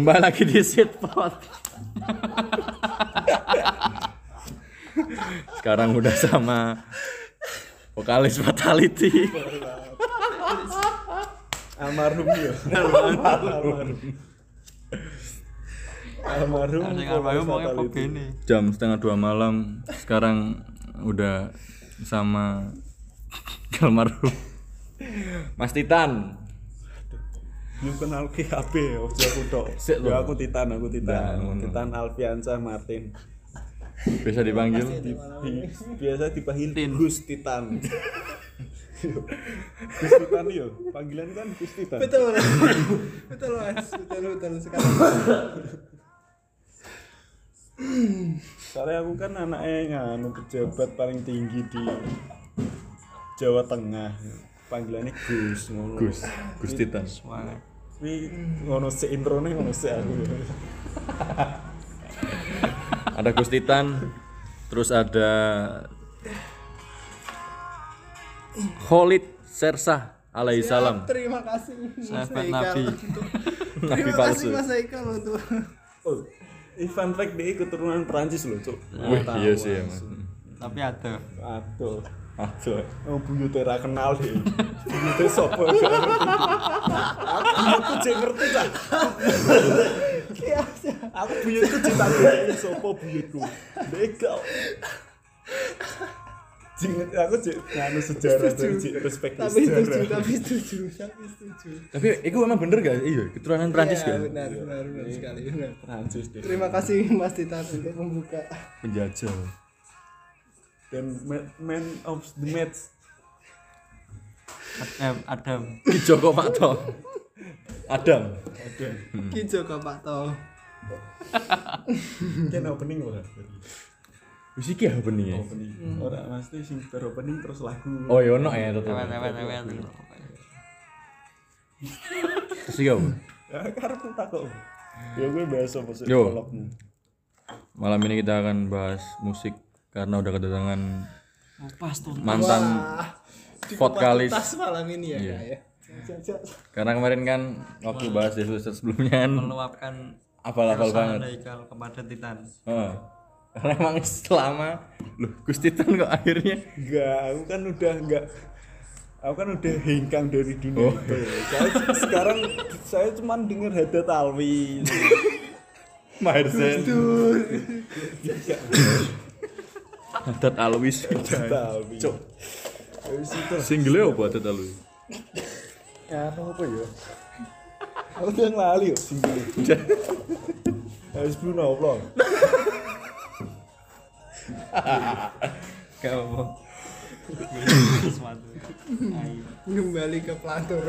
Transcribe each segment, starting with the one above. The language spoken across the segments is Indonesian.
Kembali lagi di Sitpot. Sekarang udah sama vokalis Fatality. almarhum ya almarhum almarhum mau. Jam setengah dua malam. Sekarang udah sama almarhum Mas Titan. Lu kenal ki HP ya, ojo aku tok. Sik lho. Ya aku Titan, aku Titan. Nah, Titan Alfiansa Martin. Bisa dipanggil Di- di- biasa dipanggil Tin. Gus Titan. Gus Titan yo, panggilan kan Gus Titan. betul betul mas betul betul sekali Soalnya aku kan anaknya nganu pejabat paling tinggi di Jawa Tengah. Panggilannya Gus ngono. Gus, Gus Titan. Wi ngono se introne ngono se aku. Ada Gus Titan, terus ada Khalid Sersah alaihi salam. terima kasih mas Sahabat Nabi. Nabi terima palsu. kasih mas Haikal untuk Oh, fun fact dia keturunan Perancis loh, Cuk. Wih, iya sih ya, Mas. Tapi ada. Aduh. Aduh. Oh, buyute ra kenal deh. Buyute sapa ngerti. Aku jek ngerti ta. Aku buyutku tak ngerti sapa buyutku. Dek gak. Jeng aku jek nganu sejarah dan jek respect tapi sejarah. tapi setuju tapi setuju Tapi itu emang bener gak? Iya, keturunan Prancis Iya, kan? benar benar benar sekali Prancis deh. terima kasih mas Titan untuk membuka Penjajah. Dan ma- man of the match Adam. Adam. Ki Joko Pakto. Adam. ada. Ki Joko Pak To Kan opening ora? Wis iki ya bening ya. Opening. Ora mesti sing bar opening terus lagu. Oh ya ono ya tetep. Ewet ewet ewet. Terus? Ya karepku takok. Ya gue bahas apa sih. Malam ini kita akan bahas musik karena udah kedatangan Oh, mantan vokalis. tas malam ini ya Iya. Ya Karena kemarin kan waktu bahas di episode sebelumnya kan Meluapkan keresahan banget. Haikal kepada Titan. Heeh. Karena emang selama loh Gus Titan kok akhirnya Enggak, aku kan udah enggak aku kan udah hengkang dari dunia Oh. itu. Saya sekarang saya cuma denger Hadat Alwi. Mahir Zain. Adat Alwis. Hadat Alwi. Cuk. Wis itu. Single apa Adat Alwis? Ya apa ya? Aku udah ngelali yuk single. Harus Bruno. Gak apa. Kembali ke pelantur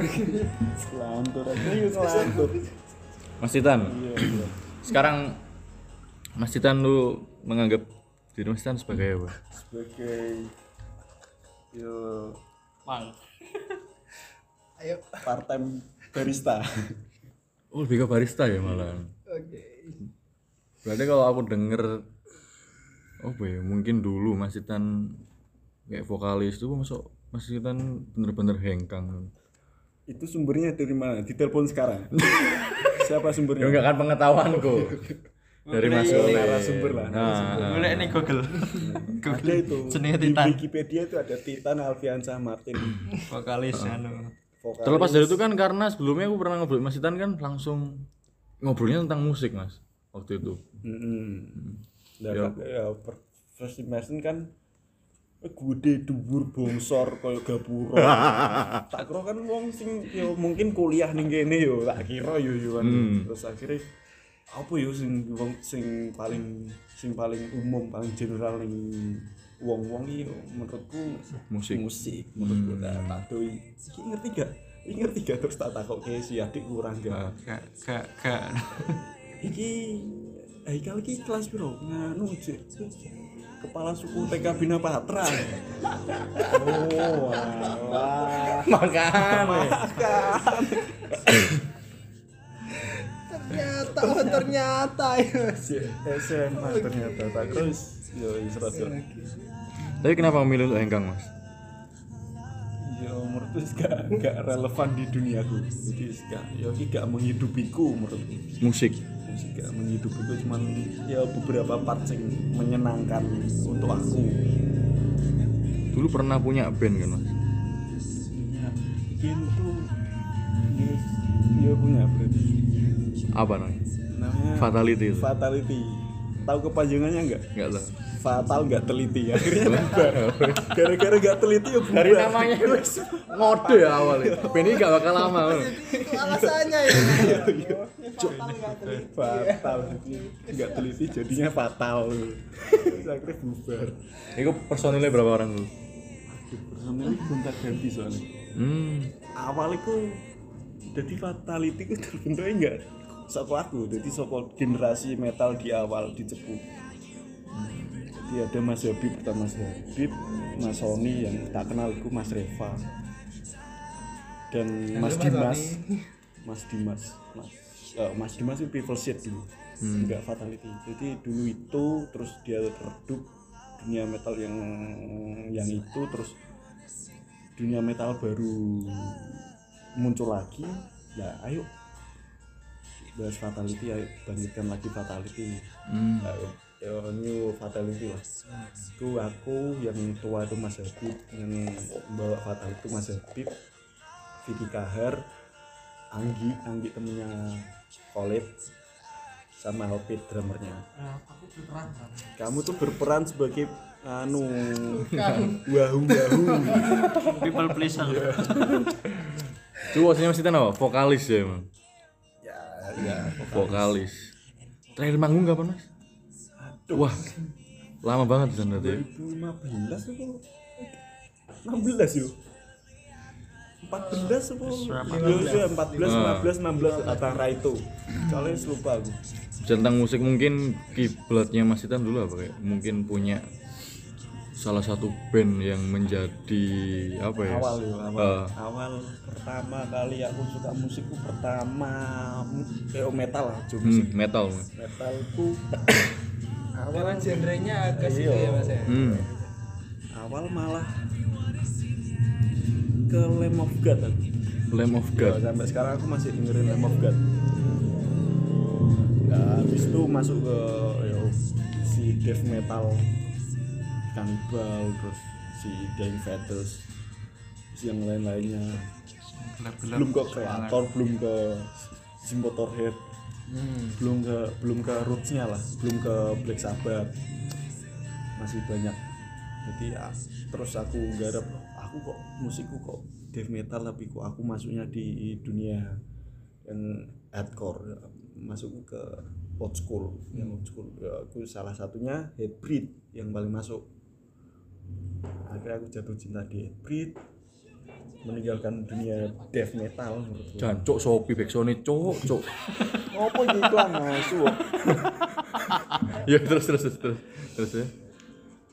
Selantur aja yuk selantur. Mas Titan. Iya, iya. Sekarang Mas Titan lu menganggap diri Mas Titan sebagai apa? Sebagai yo Mang. ayo part time barista. Oh, lebih ke barista ya malah. oke Berarti kalau aku denger apa ya, mungkin dulu Mas Titan kayak vokalis itu masuk Mas Titan bener-bener hengkang. Itu sumbernya dari mana? Di telepon sekarang. Siapa Ya sumbernya? enggak kan pengetahuanku. Dari Mas Oh, Yole. narasumber lah. Nah, Boleh ini Google. Ada Google. itu. Jenenge Di Titan. Wikipedia itu ada Titan Alfiansa Martin. Vokalis anu. Vokalis. terlepas dari itu kan karena sebelumnya aku pernah ngobrol Mas Titan kan langsung ngobrolnya tentang musik Mas waktu itu. Nah, Ya. kan, ya per- first impression kan eh, gede dhuwur bongsor kaya gapura. tak kira kan wong sing yo mungkin kuliah ning kene yo tak kira yo yo kan. Terus akhirnya apa yo sing wong sing paling sing paling umum paling general ning wong-wong iki menurutku Musik. musik menurutku tak tak doi. Iki ngerti gak? Iki ngerti gak terus tak takokke si adik kurang gak? Gak gak gak. iki Haikal iki kelas piro? Nganu Cik. Kepala suku TK Bina Patra. oh, wah. Makan. Makan. ternyata oh, ternyata ya. SMA ternyata. tak terus yo serasa. Tapi kenapa memilih untuk hengkang Mas? ya menurutku gak, gak relevan di duniaku jadi gak ya ini gak menghidupiku menurutku musik. Musik gak menghidupiku cuman ya beberapa part yang menyenangkan untuk aku. Dulu pernah punya band kan mas? Ya itu ya, ya punya berarti apa namanya? Namanya Fatality itu. Fatality. Tahu kepanjangannya enggak nggak tahu fatal nggak teliti. Akhirnya bubar. Gara-gara nggak teliti ya bubar. Dari namanya wis ngode ya awalnya. Ini gak bakal lama. Itu alasannya ya. Fatal. Nggak teliti. fatal nggak teliti jadinya fatal. Akhirnya bubar. Itu personilnya berapa orang dulu? Personil gonta ganti soalnya. Hmm. Awal itu jadi fatality itu terbentuknya enggak soko aku? Jadi soko generasi metal di awal di Cepu jadi ada Mas Habib pertama Mas Habib Mas Sony yang tak kenal itu Mas Reva. Dan Mas Mas Dimas. Mas Dimas. Mas eh, Mas Dimas itu People Shit dulu. Enggak fatality. Jadi dulu itu terus dia redup dunia metal yang yang itu terus dunia metal baru muncul lagi. Ya ayo bahas fatality ayo bangkitkan lagi fatality. Hmm. yo new fatality lah. Itu aku yang tua itu Mas Habib yang bawa fatality itu Mas Habib Vicky Kahar Anggi Anggi temennya Khalid sama Alpit drummernya. Aku berperan kamu tuh berperan sebagai anu wahu wahu people pleaser. Itu aslinya masih apa? Vokalis ya emang ya ya vokalis. Terakhir manggung kapan mas? Wah lama banget di sana tuh ya. 2015 apa? 16 yuk. 14 apa? Ya, 14 15 16 antara itu soalnya lupa aku. Tentang musik mungkin kiblatnya Mas Titan dulu apa kayak? Mungkin punya salah satu band yang menjadi apa ya awal yuk awal Eh. awal pertama kali aku suka musikku pertama eh, oh, metal lah hmm, musik metal metalku Karena genrenya agak situ Iya. ya mas ya. hmm. awal malah ke Lamb of God. Lamb of Ya, God sampai sekarang aku masih dengerin Lamb of God nah, habis itu masuk ke ya, si death metal Cannibal terus si Dying Fetus yang lain-lainnya. Belum ke kreator belum ke si Motorhead. Hmm. belum ke belum ke rootsnya lah belum ke Black Sabbath. Masih banyak. Jadi ya, terus aku garap aku kok musikku kok death metal tapi kok aku masuknya di dunia yang hardcore. Masuk ke old school yang old school. Ya, aku salah satunya hybrid yang paling masuk akhirnya aku jatuh cinta di hybrid meninggalkan dunia death metal menurutku jancuk sopi backsone cok cok iki iklan masuk? ya terus terus terus terus, terus ya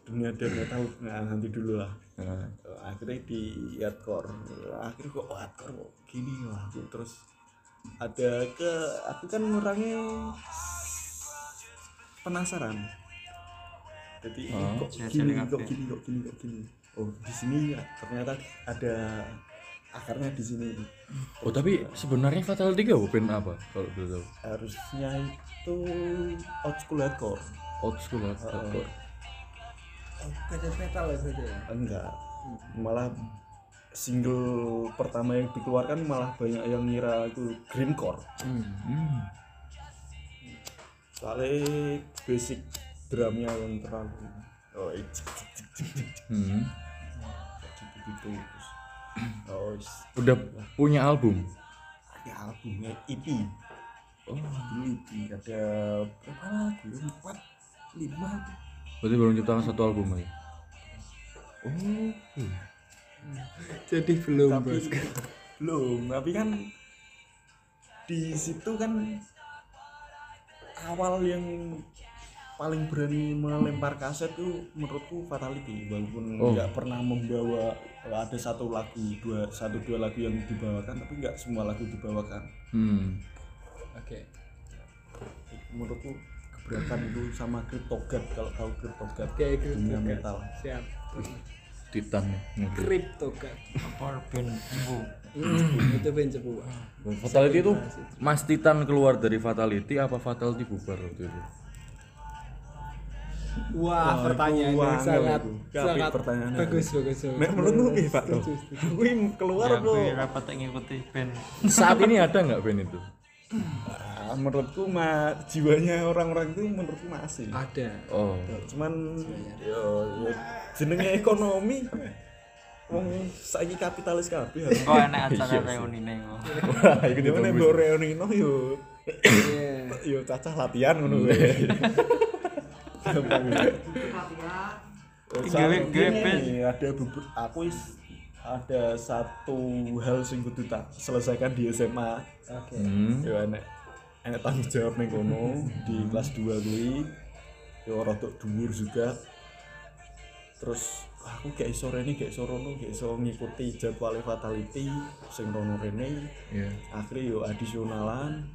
Dunia death metal nah, nanti dulu lah. Nah, Eh, Akhirnya di hardcore. Akhirnya kok hardcore kok gini lah aku terus ada ke aku kan orangnya penasaran. Jadi Oh, kok gini, kok gini, kok gini, kok gini. Oh, di sini ya, ternyata ada akarnya di sini. oh tapi sebenarnya Fatality gak band apa kalau dulu tahu Harusnya itu old school hardcore. old school hardcore bukan death metal ya ya. enggak malah single pertama yang dikeluarkan malah banyak yang ngira itu grindcore hmm. soalnya basic drumnya yang terlalu oh cik, cik, cik, cik, cik, cik, Hmm. gitu gitu oh udah punya album? Ada albumnya EP oh. Dulu EP ada berapa lagu ya? Empat lima. Berarti baru menciptakan satu album aja oh Jadi belum tapi bos. belum tapi kan di situ kan awal yang paling berani melempar kaset tuh menurutku fatality walaupun Oh. nggak pernah membawa ada satu lagu dua satu dua lagu yang dibawakan tapi nggak semua lagu dibawakan hmm. Oke. menurutku gebrakan itu sama Cryptogad kalau tahu Cryptogad Oke, itu dunia metal Siap. Titan kan. apa band cepu Itu ben cepu. Fatality itu Mas Titan keluar dari Fatality apa Fatality bubar waktu itu? Wah, pertanyaan itu yang sangat sangat pertanyaannya. bagus bagus. bagus. Nek menurutmu piye, Pak? Kuwi keluar ya rapat tak ngikuti band Saat ini ada nggak band itu? Ah, menurutku mah jiwanya orang-orang itu menurutku masih. Ada. Oh. Cuman yo yo jenenge ekonomi. Wong saiki kapitalis kabeh. kok enak acara reuni neng Wah, itu Yo nek mbok reunino yo Iya. yo cacah latihan ngono kuwi. Gampang. Gawe gawe ada bubur aku is ada satu hal sing kudu tak selesaikan di SMA. Oke. Hmm. Yo enek enek tanggung jawab ning kono di kelas 2 kuwi. Yo rada dhuwur juga. Terus aku gak iso rene, gak iso rono, gak iso ngikuti jadwal fatality sing rono rene. Iya. Akhirnya yo adisionalan.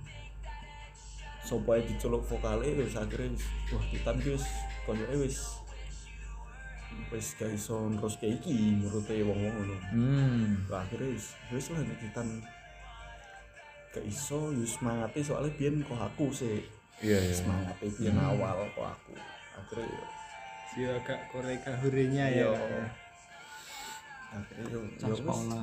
Sopo ae diceluk vokale wis akhirnya wis wah titan wis koyoke wis wis gak iso terus kayak iki menurut wong-wong ngono. Hmm. Lah akhirnya wis wis lah nek titan gak iso yo semangate soalnya biyen kok aku sih Iya, iya. semangate biyen awal kok aku akhirnya yo Dia agak koreka hurinya ya. akhirnya yo yo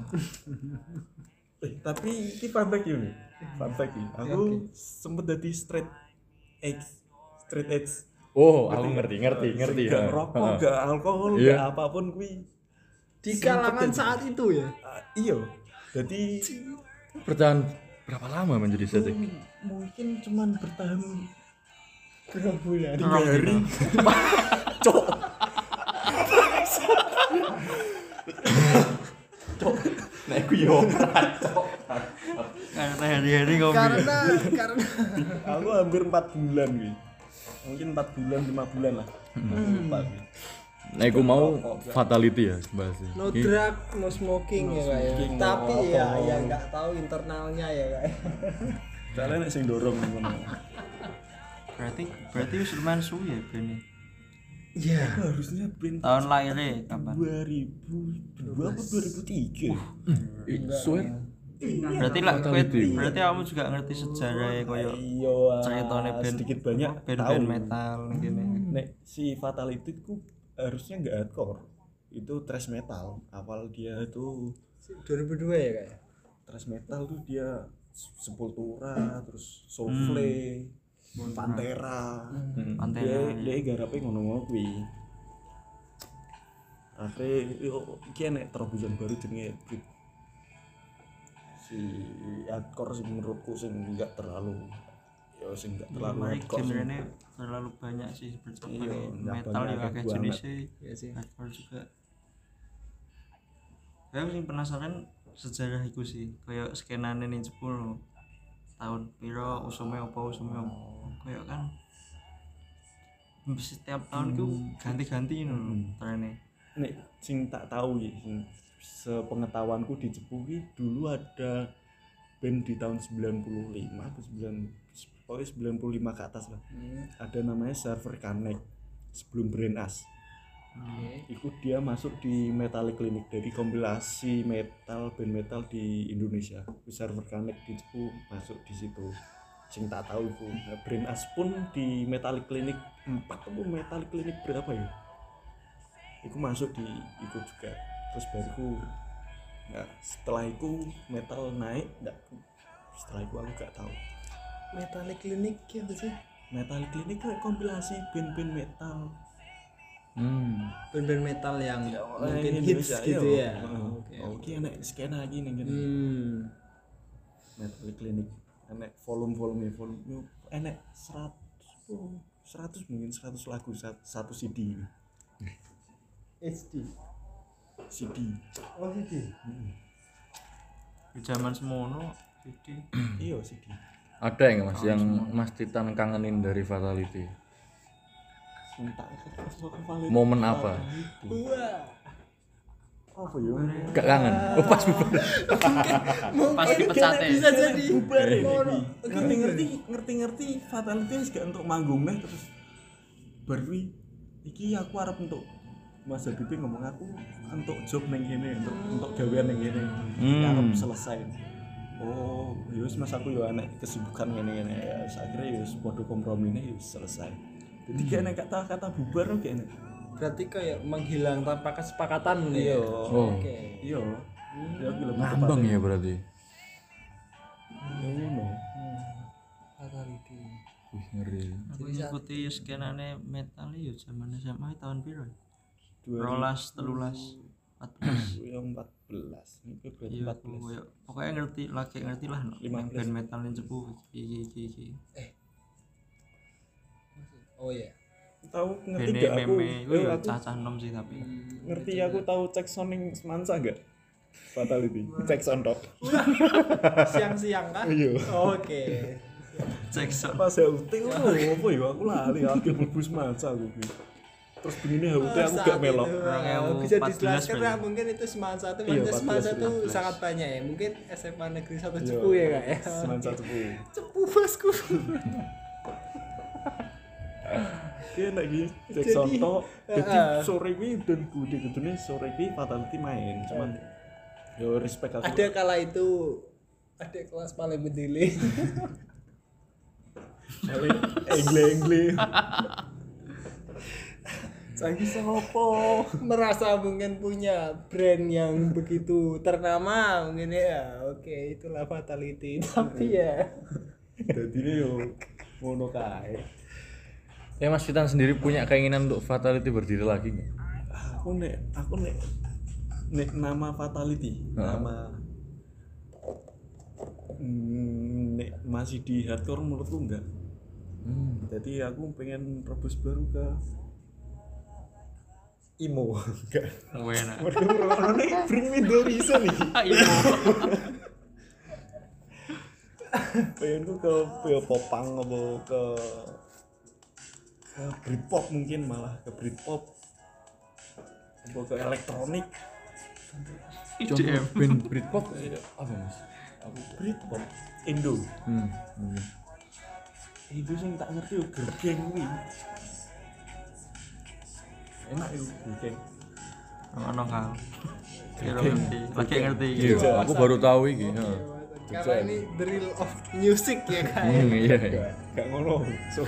eh tapi ini fun fact nih. Fun fact iki. aku sempet jadi straight edge. Straight edge. Oh, aku ngerti, ngerti, ngerti gak ya. rokok gak alkohol Iya. gak apa pun kuwi Di kalangan saat itu ya. Ah, iya. Jadi Bertahan berapa lama menjadi setting? mungkin cuman bertahan Berapa bulan? tiga hari. cok. Cok nek aku yo karena hari-hari ngopi Karena karena aku hampir empat bulan wi mungkin empat bulan lima bulan lah lupa wi Nah, aku mau fatality ya bahasnya. no drug, no smoking ya kayak. smoking, no Tapi ya alcohol. ya nggak tahu internalnya ya kayak. soalnya nek sing dorong ngono berarti berarti wis lumayan suwi ya band Iya. Aku harusnya band tahun lahirnya kapan? 2002 apa 2003 Ih, swear. berarti lah kowe Fatality. berarti kamu juga ngerti sejarah koyo iya. ceritanya band sedikit banyak band band metal gini. Nek si fatality ku harusnya nggak hardcore. Itu thrash metal. Awal dia itu 2002 ya kayak. thrash metal tuh dia sepultura terus soulflake pantera. Pantera, dia dia garape ngono-ngono kuwi. Akhirnya yo iki enek terobosan baru jenenge Brit. Si hardcore sing menurutku sing enggak terlalu yo sing enggak terlalu sing- genrenya terlalu banyak sih bercabang Iya, metal ya akeh banget. jenisnya Iya sih. hardcore juga. Saya sing penasaran sejarah iku sih kayak skenane ning jebul tahun piro usume apa usume apa. Kayak kan setiap tahun itu ganti-ganti lho trennya. Nek sing tak tahu ya sing sepengetahuanku di ki dulu ada band di tahun 95 atau 9 pokoknya 95 ke atas lah. Ada namanya Server Connect sebelum Brain As itu dia masuk di Metallic Clinic dari kompilasi metal band metal di Indonesia. Server Connect di Jepang masuk di situ. Sing tak tahu itu nah, Brain As pun di Metallic Clinic 4 atau Metallic Clinic berapa ya? Iku masuk di ikut juga. Terus baru nah, setelah itu metal naik enggak setelah itu aku gak tahu. Metallic Clinic gitu sih. metal klinik kayak kompilasi band-band metal Hmm. Band-band metal yang mungkin Yang hits Indonesia, gitu iya. ya. Heeh. Oke. oke enak skena lagi nih gini Hmm. metal klinik enak volume volume volume enak 100 oh, 100 mungkin 100 lagu sat- satu CD HD. CD Oh HD. di zaman semono jadi iya CD Ada yang mas yang Mas Titan kangenin dari fatality? Valid Momen apa? Apa ya? Gak kangen? Oh pas bubar. pas dipecat ya Bisa jadi. bubar. Ini ngerti ngerti ngerti ngerti fatality gak untuk manggung nih terus baru kuwi, iki aku arep untuk Mas Habibie ngomong aku untuk job neng kene untuk untuk gawean neng kene. Hmm. selesai. Oh ya wis mas aku yo anek kesibukan ngene ngene ya akhirnya ya wis padha kompromine ya wis selesai jadi kayak nek kata-kata bubar kok kayaknya Berarti kayak menghilang tanpa kesepakatan iya ya. Oh. Oke. iya ya aku lebih Ngambang ya berarti. ya ngono Fatality. Wih ngeri. aku ngikuti skenane metal ya zaman SMA tahun piro ya? rolas telulas empat belas yang empat belas ini iya empat belas pokoknya ngerti lagi ngerti lah band metal yang cepu iki iki iki Oh iya. tahu ngerti band gak aku? meme eh, gue ya aku cacah nom sih tapi. Ngerti aku tahu cek sounding semansa gak? Fatality cek sound dok Siang-siang kan? iya. Oke. cek sound. Pas HUT oh apa ya aku lali akhir mlebu semansa aku ki. terus begini HUT aku Saat gak melok. itu, uh, bisa 14 dijelaskan ya mungkin itu semansa itu Iya, maksudnya semansa 14, itu 15. sangat banyak ya. Mungkin SMA negeri satu Iya, cepu ya kak ya? Semansa cepu. Cepu bosku dia nek iki cek Jadi, tok jadi uh-uh. sore ini dan bude kudune sore ini fatality main cuman yo respect aku. Ada kala itu ada kelas paling bedili engle engle Saiki sopo? merasa mungkin punya brand yang begitu ternama mungkin ya. Oke itulah fatality. Tapi ya. Ini yo ngono kae. Ya Mas Fitan sendiri punya keinginan untuk fatality berdiri lagi nggak? Aku nek aku nek nek nama fatality, nama Hmm, nek masih di hardcore menurutku enggak. Hmm. Jadi aku pengen rebus baru ke imo enggak enak mereka ngerokoknya bring me the reason nih iya pengen tuh ke ke popang apa ke ke Britpop mungkin malah ke Britpop apa ke elektronik Contoh IDM band Britpop eh, apa Mas? aku Britpop Indo Hmm. itu sing tak ngerti yo gergeng kuwi enak yo gergeng ono ngerti lagi ngerti Iya, aku baru tahu iki. heeh. karena ini the real of music ya kak ya. Hmm, iya. iya. gak gak ngono so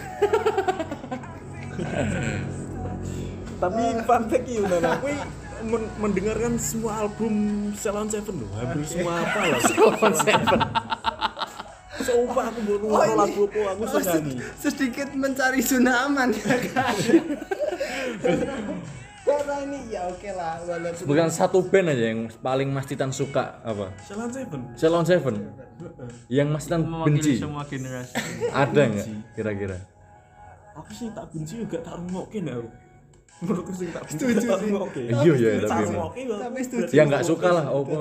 tapi fun fact ya Unan aku men- mendengarkan semua album Salon Seven loh hampir semua apa lah Salon Seven. Sumpah aku baru Oh, lagu apa aku Oh, suka se- nih sedikit mencari zona aman ya kak karena ini ya oke lah walaupun Bukan satu band aja yang paling Mas Titan suka apa? Salon Seven? Ceylon Seven. Yang Mas Titan benci. semua generasi. Ada nggak kira-kira? Aku sih tak benci juga tak rungokin aku menurutku sih tak benci Setuju tak sih. rungokin Iya, iya, tapi. Tapi setuju. Ya nggak suka lah, apa?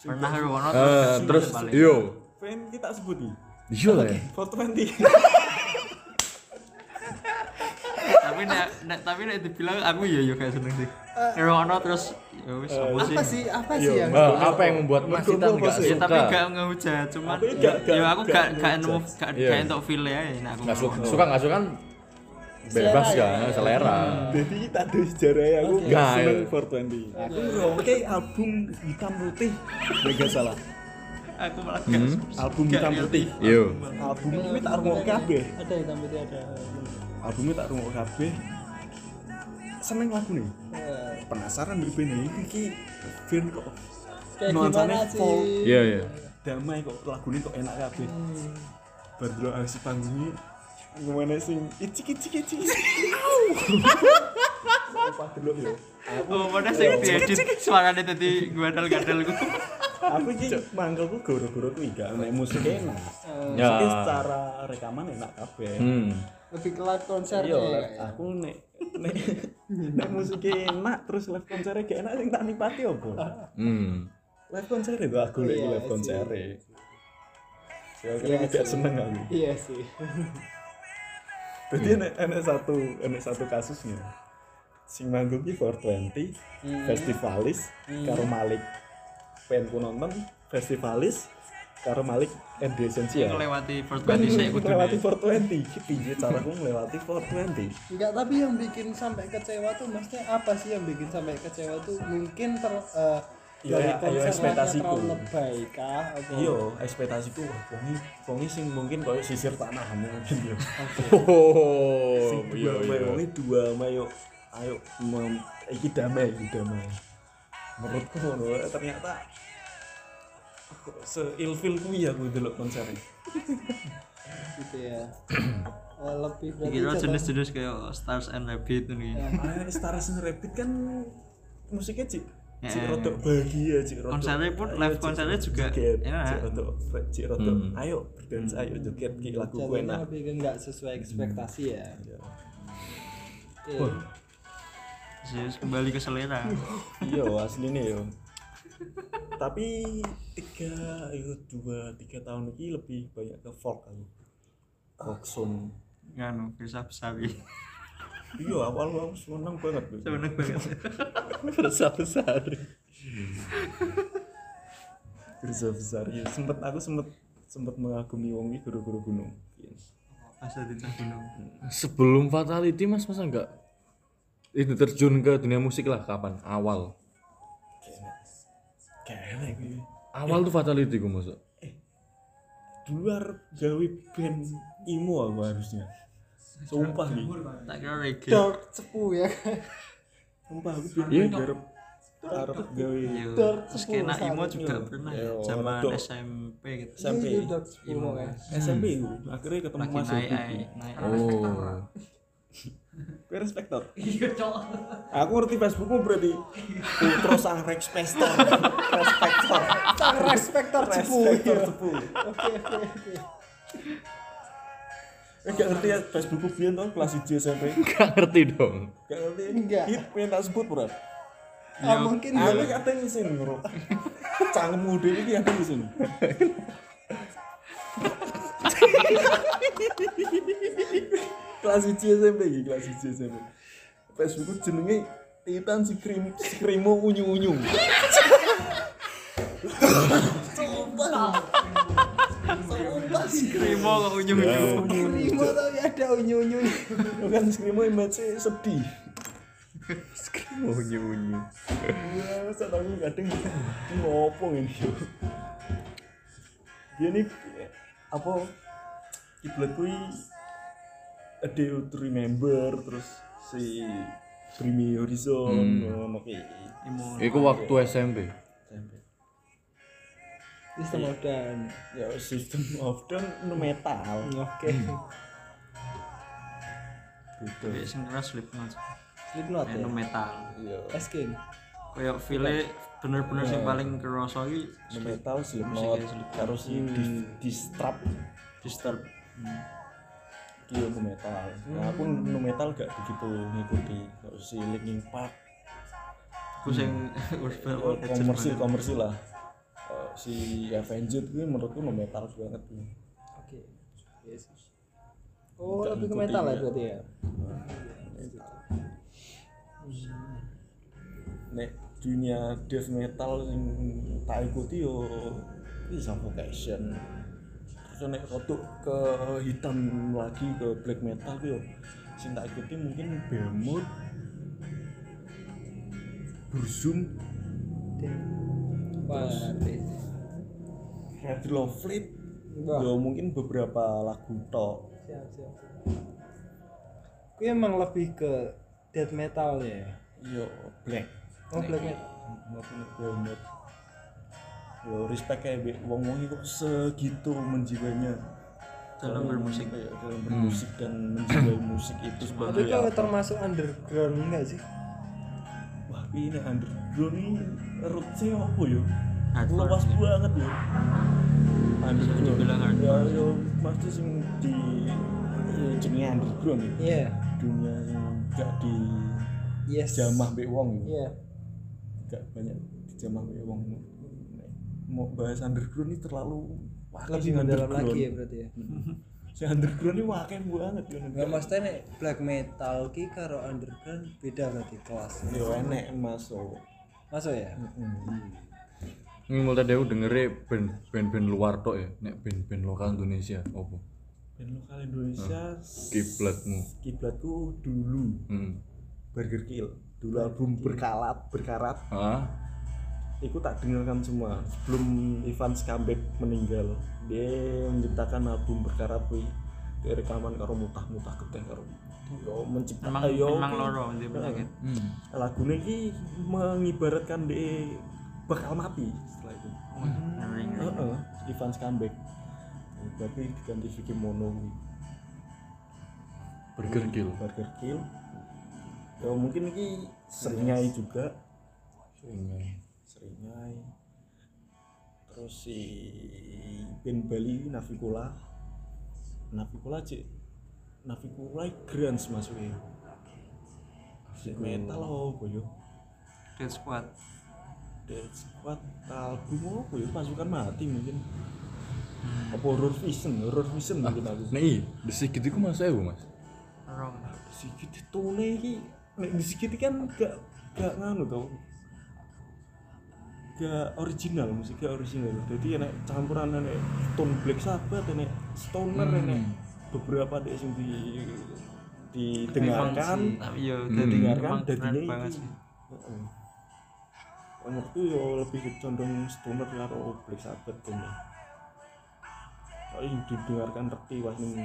pernah ruwono Eh, terus yo, Fan kita sebut nih iya lah ya. 420 tapi nek nek tapi nek dibilang aku ya yo kayak seneng sih ruwono terus ya wis apa sih apa sih apa Iya, sih yang Eh, apa yang membuat Mas Menurutmu Titan apa nggak sih? ya tapi suka? gak ngehujat cuman ya, ya aku gak gak gak nemu ngehujat. gak Iya. gak entuk feel ya nek aku Nggak suka, ngomong. suka nggak suka kan bebas Selera kan, ya. selera. jadi tak ada sejarah aku Oke. gak Nah, seneng iya. 420 aku ngerokok album hitam putih ya gak salah aku malah Hmm. album hitam putih Yo. album ini tak rungok kabeh ada hitam putih ada albumnya tak rungok kabeh seneng lagu nih Eh, penasaran di band ini iki band kok kayak nuansanya folk Iya, iya. damai kok lagu ini kok enak kabeh Hmm. baru dulu aksi panggungnya gimana sing icik icik icik apa dulu ya. Oh mana sing diedit? Suaranya tadi gadal-gadal ku aku iki mangkelku goro-goro kuwi gak nek musik enak. Ya. Musik secara rekaman enak kabeh. Hmm. lebih ke live konser ya, aku nek nek nek musik enak terus live konsernya gak enak sing tak nikmati opo Hmm. live konser itu aku lagi Iya live sih. konser ya Iya gak sih. seneng aku. Iya sih jadi enak enak satu enak satu kasusnya. Sing manggung ki 420 Hmm. festivalis karo Malik. Pengen ku nonton festivalis karo Malik and the Essential. Ngelewati 420 sik kudu. ngelewati 420 iki piye caraku ngelewati 420 Enggak, tapi yang bikin sampai kecewa tuh maksudnya apa sih yang bikin sampai kecewa tuh? Mungkin ter eh, Ya, dari ya, konsernya ekspektasiku. lebay kah? Apa? iya ekspektasiku wah pongi pongi sing mungkin koyo sisir tanah mungkin ya Oh, sing iya dua iya. pongi dua ayo ayo mem- iki damai iki damai menurutku ngono ternyata kok seilfil kuwi aku delok konsernya gitu ya. Eh, lebih coba- jenis-jenis kayak Stars and Rabbit ini. Ah, Stars and Rabbit kan musiknya cik cik Ya. rodok bahagia cik rodok Konsernya pun, live konsernya juga enak. cik Hmm. ayo berdance ayo joget ki lagu ku jatuhnya enak lebih ke nggak sesuai ekspektasi ya. Iya. Oke. Terus kembali ke selera. iya aslinya yo tapi tiga itu dua tiga tahun ini lebih banyak ke folk aku folk song Nganu, bisa besari. Iya awal aku seneng banget. Seneng banget. besar besar besar besar ya sempet aku sempet sempet mengagumi wong iki guru-guru gunung di tengah gunung. Sebelum Fatality Mas masa enggak itu terjun ke dunia musik lah kapan? Awal. kayak gue Awal tuh Fatality gue masuk. di luar gawe band imo aku harusnya sumpah nih Tak kira reggae. Dark cepu ya. sumpah aku biar Iya. garap garap gawe Dark skena saat juga pernah Yo, ya, zaman. SMP gitu. SMP Iya, Imo. makanya. SMP itu akhirnya ketemu Lagi Mas naik naik. Oh. Gue respektor. Iya, Cok. Aku ngerti Facebookmu berarti Putro sang respektor. respektor. Sang respektor cepu. Respektor ya. cepu. Oke oke oke. Eh gak ngerti ya Facebookku biyen tuh kelas 1 SMP. Gak ngerti dong. Gak ngerti. Enggak. Hit pengen tak sebut bro. Ah, mungkin Aku ya. kata ngisin bro. Cangkemmu dhewe iki kata ngisin. kelas 1 SMP iki, kelas 1 SMP. Facebookku jenenge Titan si krim si krimo unyu unyu. Krimo kok unyu-unyu. Lima tapi ada unyu-unyu. kan skrimo image sedih Skrimo unyu-unyu. ya saat aku kadang ngopo ini dia nih apa kiblat kui a day to remember terus si Primi Horizon ngono ki Imo. Iku waktu SMP. SMP. Sistem modern. ya system of down nu metal Oke. gitu Kayak sing keras Slipknot. Slipknot ya. Eno metal. iya Esking. Kayak feel bener-bener sing paling kerasa iki nu metal Slipknot si di distrap disturb. Iya nu metal. Nah, aku nu metal gak begitu ngikuti. Kalau si Linkin Park Ku sing komersil komersil lah. Si Avenged gue menurutku nu metal banget. Oke. Yes. Oh, Nggak lebih ke metal ya ya. berarti ya. Nek dunia death metal sing tak ikuti yo ini suffocation. Terus nek rotuk ke hitam lagi ke black metal yo sing tak ikuti mungkin Behemoth Burzum Wah, ngerti. Red Love Fleet Wah. yo mungkin beberapa lagu tok Siap, siap, siap. Gue emang lebih ke death metal ya. yo black Oh, black metal. banget yo respect kayak be- wong wong itu segitu menjiwainya dalam bermusik. ya, dalam bermusik dan menjiwai musik itu Tapi sebagai kalau apa termasuk underground enggak sih? Wah ini underground ini rootsnya apa yo Hardcore. luas banget yo underground dibilang ya yo pasti sing di ya, jenenge underground ya. Iya. dunia yang gak di Yes. jamah be wong yo. Iya. gak banyak dijamah kayak wong Nek mau bahas underground ini terlalu wah, Lebih mendalam lagi ya berarti ya. Si underground ini wakil banget ya Enggak maksudnya nek black metal ki karo underground beda berarti kelas. yo enek masuk Masuk ya? Ini mulai dewe dengere band band-band luar tok ya, nek band-band lokal Indonesia opo? band lokal Indonesia Kiblatmu. kiblatku dulu Hmm. Burger Kill dulu album berkarat berkarat Ah, Iku tak dengarkan semua sebelum Ivan Skambek meninggal. Dia menciptakan album berkarat kuwi. Dia rekaman karo mutah-mutah keteh karo yo menciptakan Memang yo memang ki- loro dia penyakit. hmm. lagune iki mengibaratkan dia bakal mati setelah itu. Ngeri, ngeri. Heeh, Ivan Skambek. Tapi diganti Vicky Mono. Burger Kill. Burger Kill. Ya mungkin iki seringai juga Seringai. Seringai. Terus si band Bali Navicula Navicula cek Navicula grunge masuknya si metal apa yo? Dead Squad. Dead Squad album apa yo? Pasukan mati mungkin. Apa horror vision? Horror vision mungkin aku. Nah iya, di Sigit iku masuk ya, Mas. Rong. sedikit tone iki. Nek sedikit kan gak gak nganu tau gak original musiknya original jadi enek campuran enek tone black sabbath enek stoner enek beberapa dek sing di didengarkan yo Hmm. didengarkan ini. Heeh. menurutku yo lebih condong stoner karo black sabbath tuh kalau yang didengarkan reti pas ning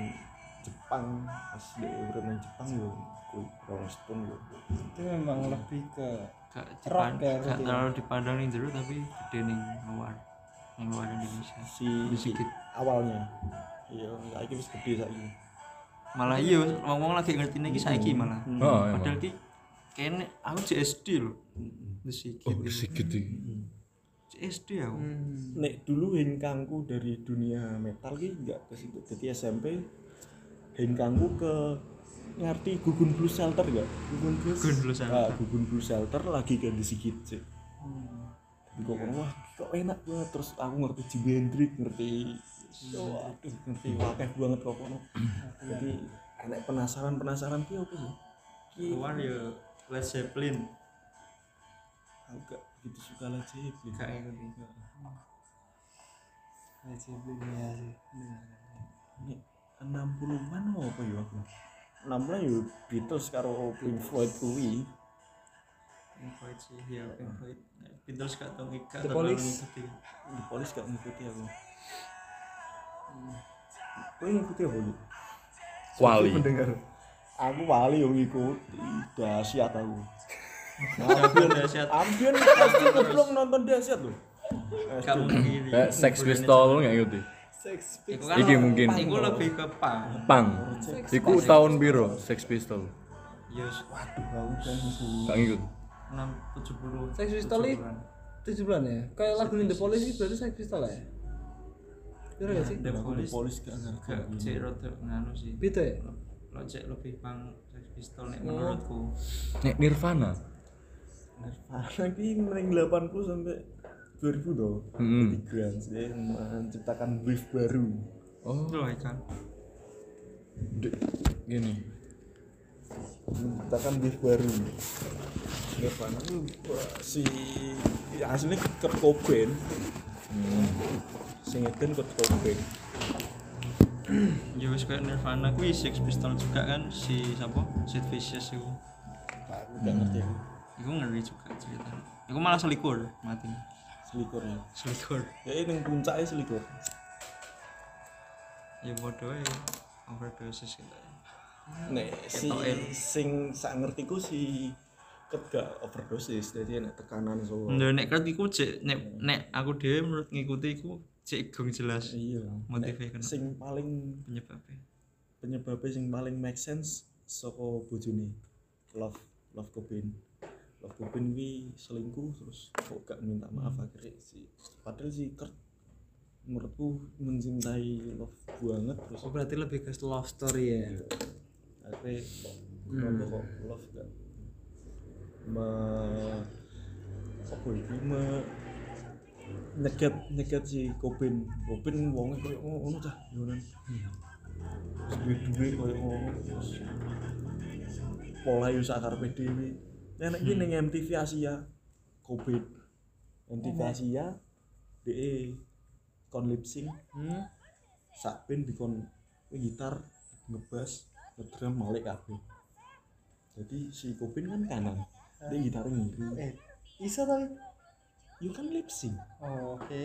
Jepang pas di urip ning Jepang yo kuwi Rolling Stone yo itu memang lebih ke Gak Rock gak terlalu dipandang ning jero tapi gede ning luar. Ning luar Indonesia. si Sedikit. awalnya iya saiki wis gede saiki Malah iya ngomong lagi ngerti iki saiki malah. Oh, Padahal emang. ki kene aku JSD lho. The Sigit. Oh, iki. JSD aku. nek dulu hengkangku dari dunia metal ki enggak ke situ jadi SMP hengkangku ke ngerti gugun blue shelter enggak gugun blue Gun dulu sana. ah, gugun blue shelter lagi ke disikit sih. Jadi kok wah kok enak banget. Terus aku ngerti Jimi Hendrix ngerti waduh ngerti wakeh banget kok kono jadi enak penasaran penasaran ki apa sih? Ki Luar yo Led Zeppelin. aku gak begitu suka Led Zeppelin. Gak ngerti. Led Zeppelin ya sih. Ini 60-an apa ya aku? 60-an ya Beatles karo Pink Floyd kuwi. Pink Floyd sih, ya Pink Floyd. Beatles gak tau gak The Police. ngikuti. Di polis gak ngikuti aku. Kowe ngikuti apa lu? Wali. Mendengar. Aku wali yang ngikuti. Dahsyat aku. Ambil dahsyat. Ambion pasti keblong nonton dahsyat loh. Gak mungkin. Kayak Sex Pistol nggak ngerti. Iku kan Iki mungkin. Iku lebih ke punk. Pang. Iku tahun biru Sex Pistol. Yes, Waduh, aku kan. Gak ngikut. 6 70. Sex Pistols itu 70-an. tujuh bulan ya kayak lagu The Police itu berarti Sex Pistols ya Bener gak sih? The Police gak ngerti. cek rada nganu sih. Beda ya? Lo cek lebih punk Sex Pistol nek Oh. menurutku. Nek Nirvana. Nirvana ki ning 80 sampai 2000 tuh. Hmm. Grunge dia menciptakan wave baru. Oh, Itu loh ikan. de- gini. menciptakan wave baru. Nirvana itu wah, si ya, aslinya Kurt Cobain. Sing ngeden Kurt Cobain. Ya wis kayak Nirvana kuwi Sex Pistol juga kan si siapa? Sid Vicious iku. Aku gak ngerti aku. Iku ngeri juga cerita. Iku malah selikur mati. Selikur ya. Selikur. Ya ini puncaknya selikur. Ya bodoh ya. Overdosis gitu. Nek si sing sak ngertiku si Kurt gak overdosis jadi enak tekanan so. Ndak nek kret iku cek nek nek aku dhewe menurut ngikuti iku cek gong jelas Iya. motifnya Nek kenapa. Sing paling penyebabnya. penyebabnya sing paling make sense saka bojone love love Cobain Cobain kuwi selingkuh terus kok gak minta maaf akhirnya si padahal si Kurt menurutku mencintai love banget terus Oh berarti lebih ke love story ya? akhirnya kenapa kok love gak me apa iki me nyegat nyegat si Cobain. Cobain wongnya koyo ngono cah yonan duwe-duwe koyo ngono terus pola yo sakarepe dhewe nek iki ning MTV Asia. Cobain MTV Asia DE kon lip sync. Hmm. sak dikon gitar ngebas ngedrum malik kabeh. Jadi si Kopin kan kanan dia gitar ngiri. Eh, bisa tapi. you kan lip sync. Oh, oke.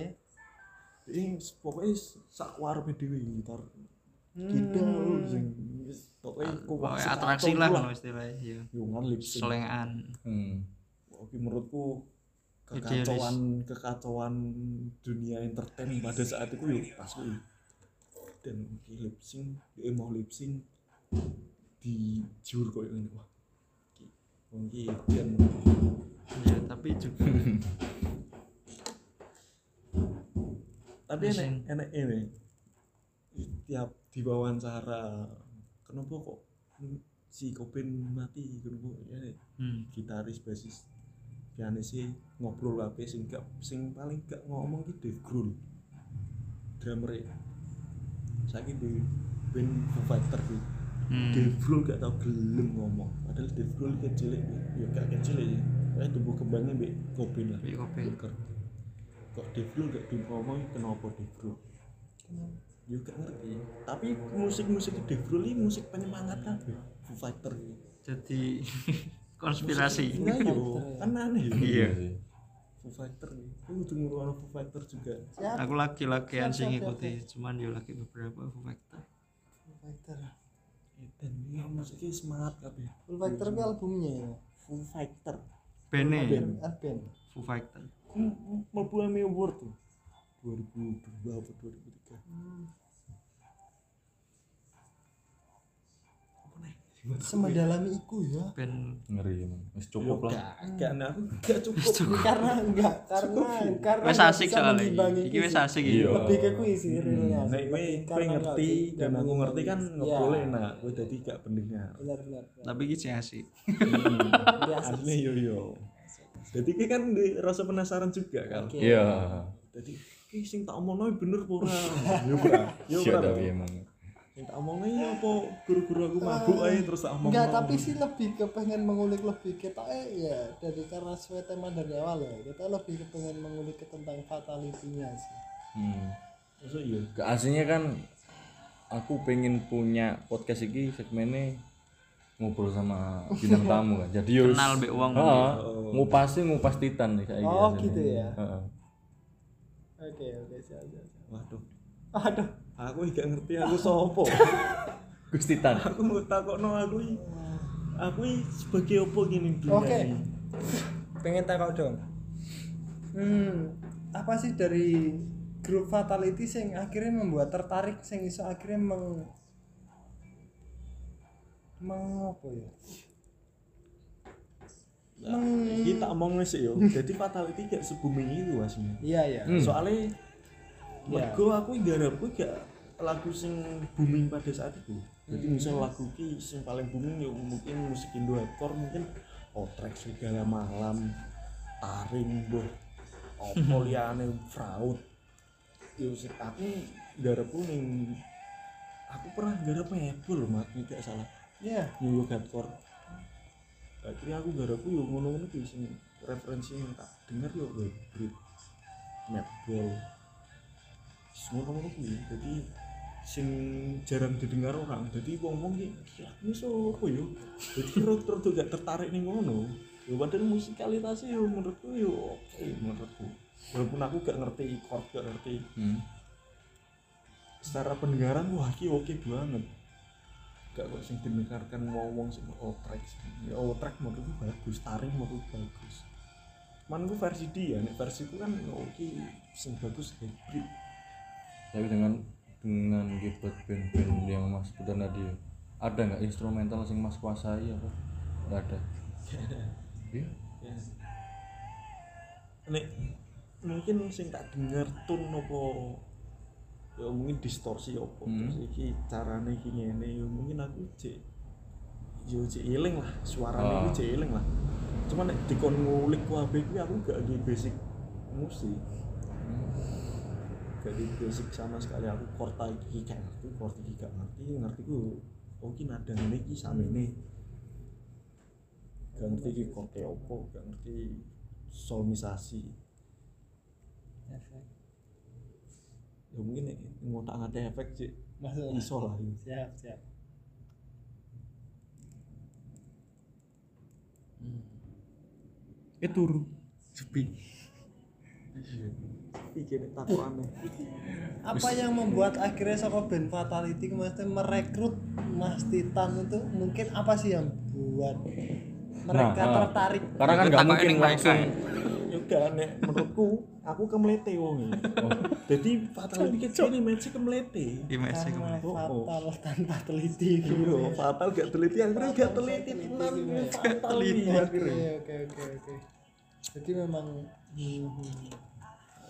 ini pokoknya sak warme dhewe gitar Hmm. sing pokoknya kok Pokoknya atraksi lah kalau istilahnya ya. yo kan lip sync Selengan. hmm. oke menurutku Idealis. kekacauan kekacauan dunia entertain pada saat itu yo pas kuwi dan oke lip sync dia mau lip sync di jur koyo ngene wah iki dan Ya, tapi juga tapi sync. enek ini tiap diwawancara kenapa kok si Kopin mati kenapa ya hmm. gitaris basis pianis sih ngobrol apa sing gak sing paling gak ngomong ki Dave Grohl drummer ya saiki di band Foo Fighter ki. Hmm. Dave Grohl gak tau gelem ngomong padahal Dave Grohl kecil ya gak kecil ya eh tumbuh kembangnya mbek Cobain lah. Mbek Cobain. Kok Dave Grohl gak ngomong kenapa Dave Grohl? Ya gak ngerti tapi musik-musik Dave Grohl ini musik penyemangat kabeh Foo Fighter Jadi konspirasi. Nah, yo, kan aneh ya. Iya. Foo Fighter nih. Aku udah ngurus Foo Fighter juga. Siap. Aku lagi-lagian Siap, sih ngikuti, cuman yo lagi beberapa Foo Fighter. Full Fighter. Dan ya musiknya semangat kabeh. Full Fighter itu albumnya ya. Foo Fighter. Bene. Foo Fighter. Emmy Award tuh. 2002 apa 2003. Nih? Semendalami iku ya. Band ngeri wis Yo, cukup lah gak, gak, nah, aku gak cukup. karena enggak karena karena wes nggak asik soalnya. Iki wes sih. asik Iya. iki. lebih ke kuis sih realnya Nek kowe kowe ngerti dan aku ngerti kan ngobrol enak. Kowe dadi gak pendengar. benar benar Tapi iki sih asik. Iya, asik. Asli yo yo. Jadi kan di rasa penasaran juga kan. Iya Jadi ki sing tak omongno bener apa ora? Yo ora. Yo Iya ora. emang Sing tak omongno ya apa guru-guru aku mabuk ae terus tak omong. enggak tapi sih lebih ke pengen mengulik lebih kita eh ya dari karena sesuai tema dari awal ya kita lebih ke pengen mengulik ke tentang fatality-nya sih hmm. Masuk iya. ke aslinya kan aku pengen punya podcast ini segmennya ngobrol sama bintang tamu kan jadi yus Kenal mbek wong. Heeh, ngupasin ngupas titan nih kayak Oh, gitu ya? Heeh. Oke oke siap siap siap. Waduh. aduh Aku gak ngerti aku sopo. Gus Titan aku mau takokno aku iki. Aku sebagai opo gini dunia Oke. ini. pengen takut dong hmm apa sih dari grup fatality yang akhirnya membuat tertarik sing iso akhirnya meng meng apa ya Nah, iki tak omong sih yo. Jadi fatality gak se-booming itu aslinya. iya ya Hmm. Soalnya Ya. mergo aku garapku gak lagu sing booming pada saat itu. Jadi misal lagu ki sing paling booming ya mungkin musik Indo hardcore mungkin Otrek segala malam taring boh opo liyane fraud yo sing aku garapku ning aku pernah garap mebel mak tidak salah iya New York hardcore akhirnya aku garapku yo ngono-ngono kuwi sing referensi yang tak denger yo hybrid netball. Wis ngono-ngono kuwi jadi sing jarang didengar orang. Jadi wong-wong ki "Gila, ini sopo yo? Jadi rada gak tertarik ning ngono. Yo padahal musikalitasnya yo menurutku yo oke menurutku. Walaupun aku gak ngerti chord gak ngerti. Hmm. secara pendengaran wah ki oke banget gak kok sing didengarkan ngomong sing track ya track menurutku bagus taring menurutku bagus. Cuman gue versi dia nih versi itu kan oke sing bagus hybrid. Tapi dengan dengan keyboard band-band yang mas sebutkan tadi ada nggak instrumental yang mas kuasai apa? Nggak ada. Iya. Ya. Nek mungkin sing tak denger tune apa ya mungkin distorsi apa? Hmm. terus iki carane iki ngene ya mungkin aku cek yo cek eling lah suaranya Ah. iki cek eling lah. Cuman nek dikon ngulik kabeh kuwi aku gak di basic musik. Gak di basic sama sekali aku korta iki gak ngerti korta iki gak ngerti ngerti ku oh iki nada ngene iki samene. Gak ngerti iki korte opo gak ngerti solmisasi ya mungkin nek ngotak ngatek efek sih Masuk. iso lah ya. Siap, siap. eh turu sepi iki nek takokane Apa yang membuat akhirnya Soko band Fatality kemarin merekrut Mas Titan itu mungkin apa sih yang buat mereka Nah, ah. tertarik? Karena kan nggak mungkin langsung ya udah nek menurutku aku kemelete wong jadi fatal iki kene match kemelete Di mesek Karena Oh, oh. fatal tanpa teliti gitu. iya fatal gak teliti akhirnya gak teliti tenan fatal iki Oke, akhirnya oke, oke, oke. Jadi memang hmm,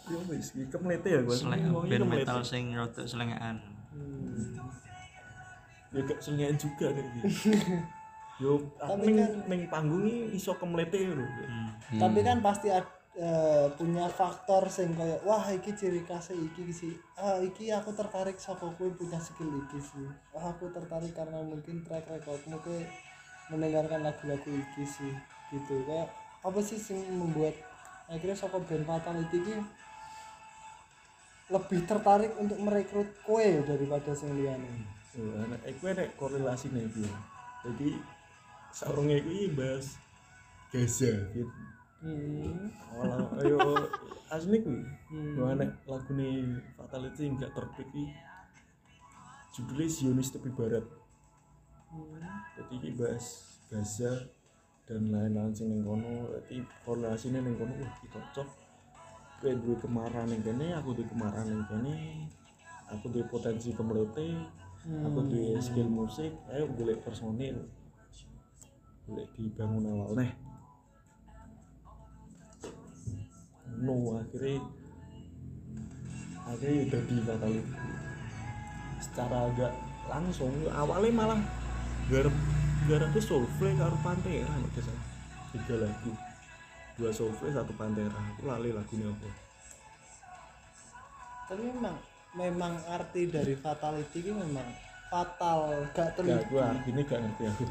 ya wis iki kemelete ya gua Selek Ngomongnya band kemelete. metal sing rada selengean. hmm. ya gak sengaja juga kan iki yo Tapi kan- ning panggung iki iso kemelete lho Tapi kan pasti ad- eh, punya faktor sing kayak wah iki ciri khas iki sih. Ah iki aku tertarik saka kowe punya skill iki sih. Wah aku tertarik karena mungkin track recordmu kowe mendengarkan lagu-lagu iki sih. Gitu kayak apa sih sing membuat akhirnya saka band Fatality iki lebih tertarik untuk merekrut kowe daripada sing liyane. Ya, nek iku nek korelasi nih. Jadi iku iki bahas Gaza gitu. Hmm. Olah ayo asli kuwi. Hmm. Gua nek lagune Fatality enggak terbit iki judulnya Zionis Tepi Barat. Jadi iki bahas Gaza dan lain-lain sing ning kono. Jadi korelasinya ning kono wah cocok. Kowe duwe kemarahan ning kene, aku duwe kemarahan ning kene. Aku duwe potensi kemelete, aku duwe skill musik, ayo golek personil. Golek dibangun awal neh. No, akhirnya akhirnya udah di fatality secara agak langsung awalnya malah garap garapnya Soulfly karo Pantera nek gak salah. tiga lagu dua Soulfly satu Pantera aku lali lagunya apa? Tapi memang memang arti dari fatality ini memang fatal gak gak teliti. gue artinya gak ngerti aku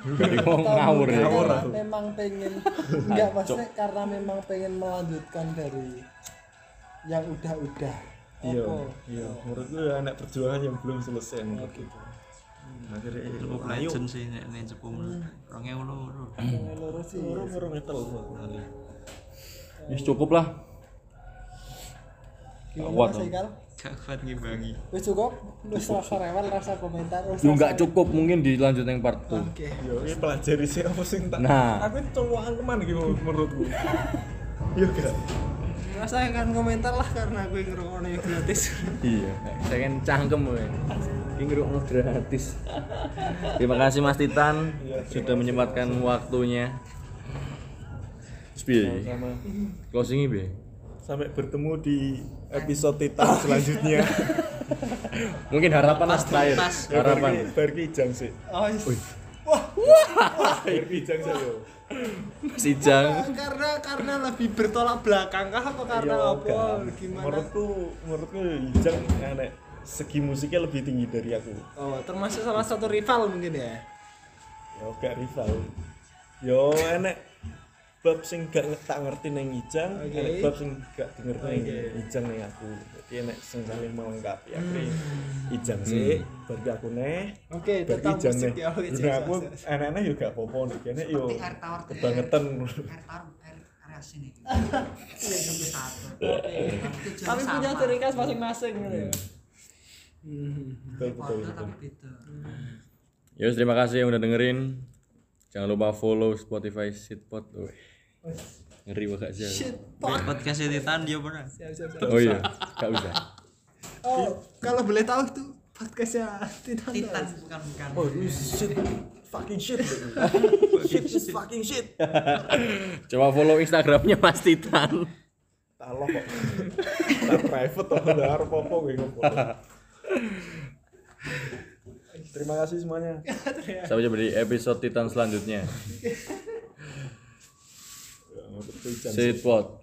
dari ngawur ya. Ngawur. memang pengen enggak maksudnya karena memang pengen melanjutkan dari yang udah-udah. Iya iya. Menurut gue anak perjuangan yang belum selesai menurut gitu akhirnya Legend sih nek nek cepum. 2022. Yang loro sih. Wis cukup lah. Kuat, Gak kuat ngimbangi. wis cukup wis rasa rewel rasa komentar wis Yo rasa- nggak cukup mungkin dilanjut yang part 2. oke Yo, ini pelajari sih apa sih tak. Nah. aku cowok ke mana gitu menurutku. Yo gak. rasa kan komentar lah karena gue ngerokoknya gratis Iya, saya kan cangkem we. Ini gratis. Terima kasih Mas Titan sudah menyempatkan waktunya. Terus piye? Sama Closing piye? sampai bertemu di episode Titan selanjutnya. Mungkin harapan Mas terakhir. Harapan. Barki Ijang sih. oh, is- Barki Ijang sih yo. Mas Ijang. karena karena lebih bertolak belakang kah apa karena Yo, apa gimana Menurutku menurutku Ijang enek segi musiknya lebih tinggi dari aku. oh termasuk salah satu rival mungkin ya Yo gak rival. Yo enek bab sing gak tak ngerti neng Ijang, Oke. enek bab sing gak ngerti neng Oke. Ijang neng aku. Jadi enek sing saling melengkapi akhirnya Ijang sih, berarti aku neh. oke Berarti tentang Ijang neh. ya Nah aku yo gak apa-apa nih, kene yo kebangetan. Sini. Satu. tapi punya ciri khas masing-masing gitu ya Betul betul betul. tapi beda. Yus, terima kasih yang udah dengerin. Jangan lupa follow Spotify Sitpot. Ngeri banget sih. shit Podcast Titan dia pernah. siap siap siap Oh iya, gak usah. oh kalau boleh tahu itu podcastnya Titan Titan bukan bukan. Oh, this shit fucking shit. shit is fucking shit. Coba follow Instagramnya Mas Titan. Tak lo kok. Tak private atau udah harus apa gue. Terima kasih semuanya. Sampai jumpa di episode Titan selanjutnya. Ya, menurutku Ijang Sitpot.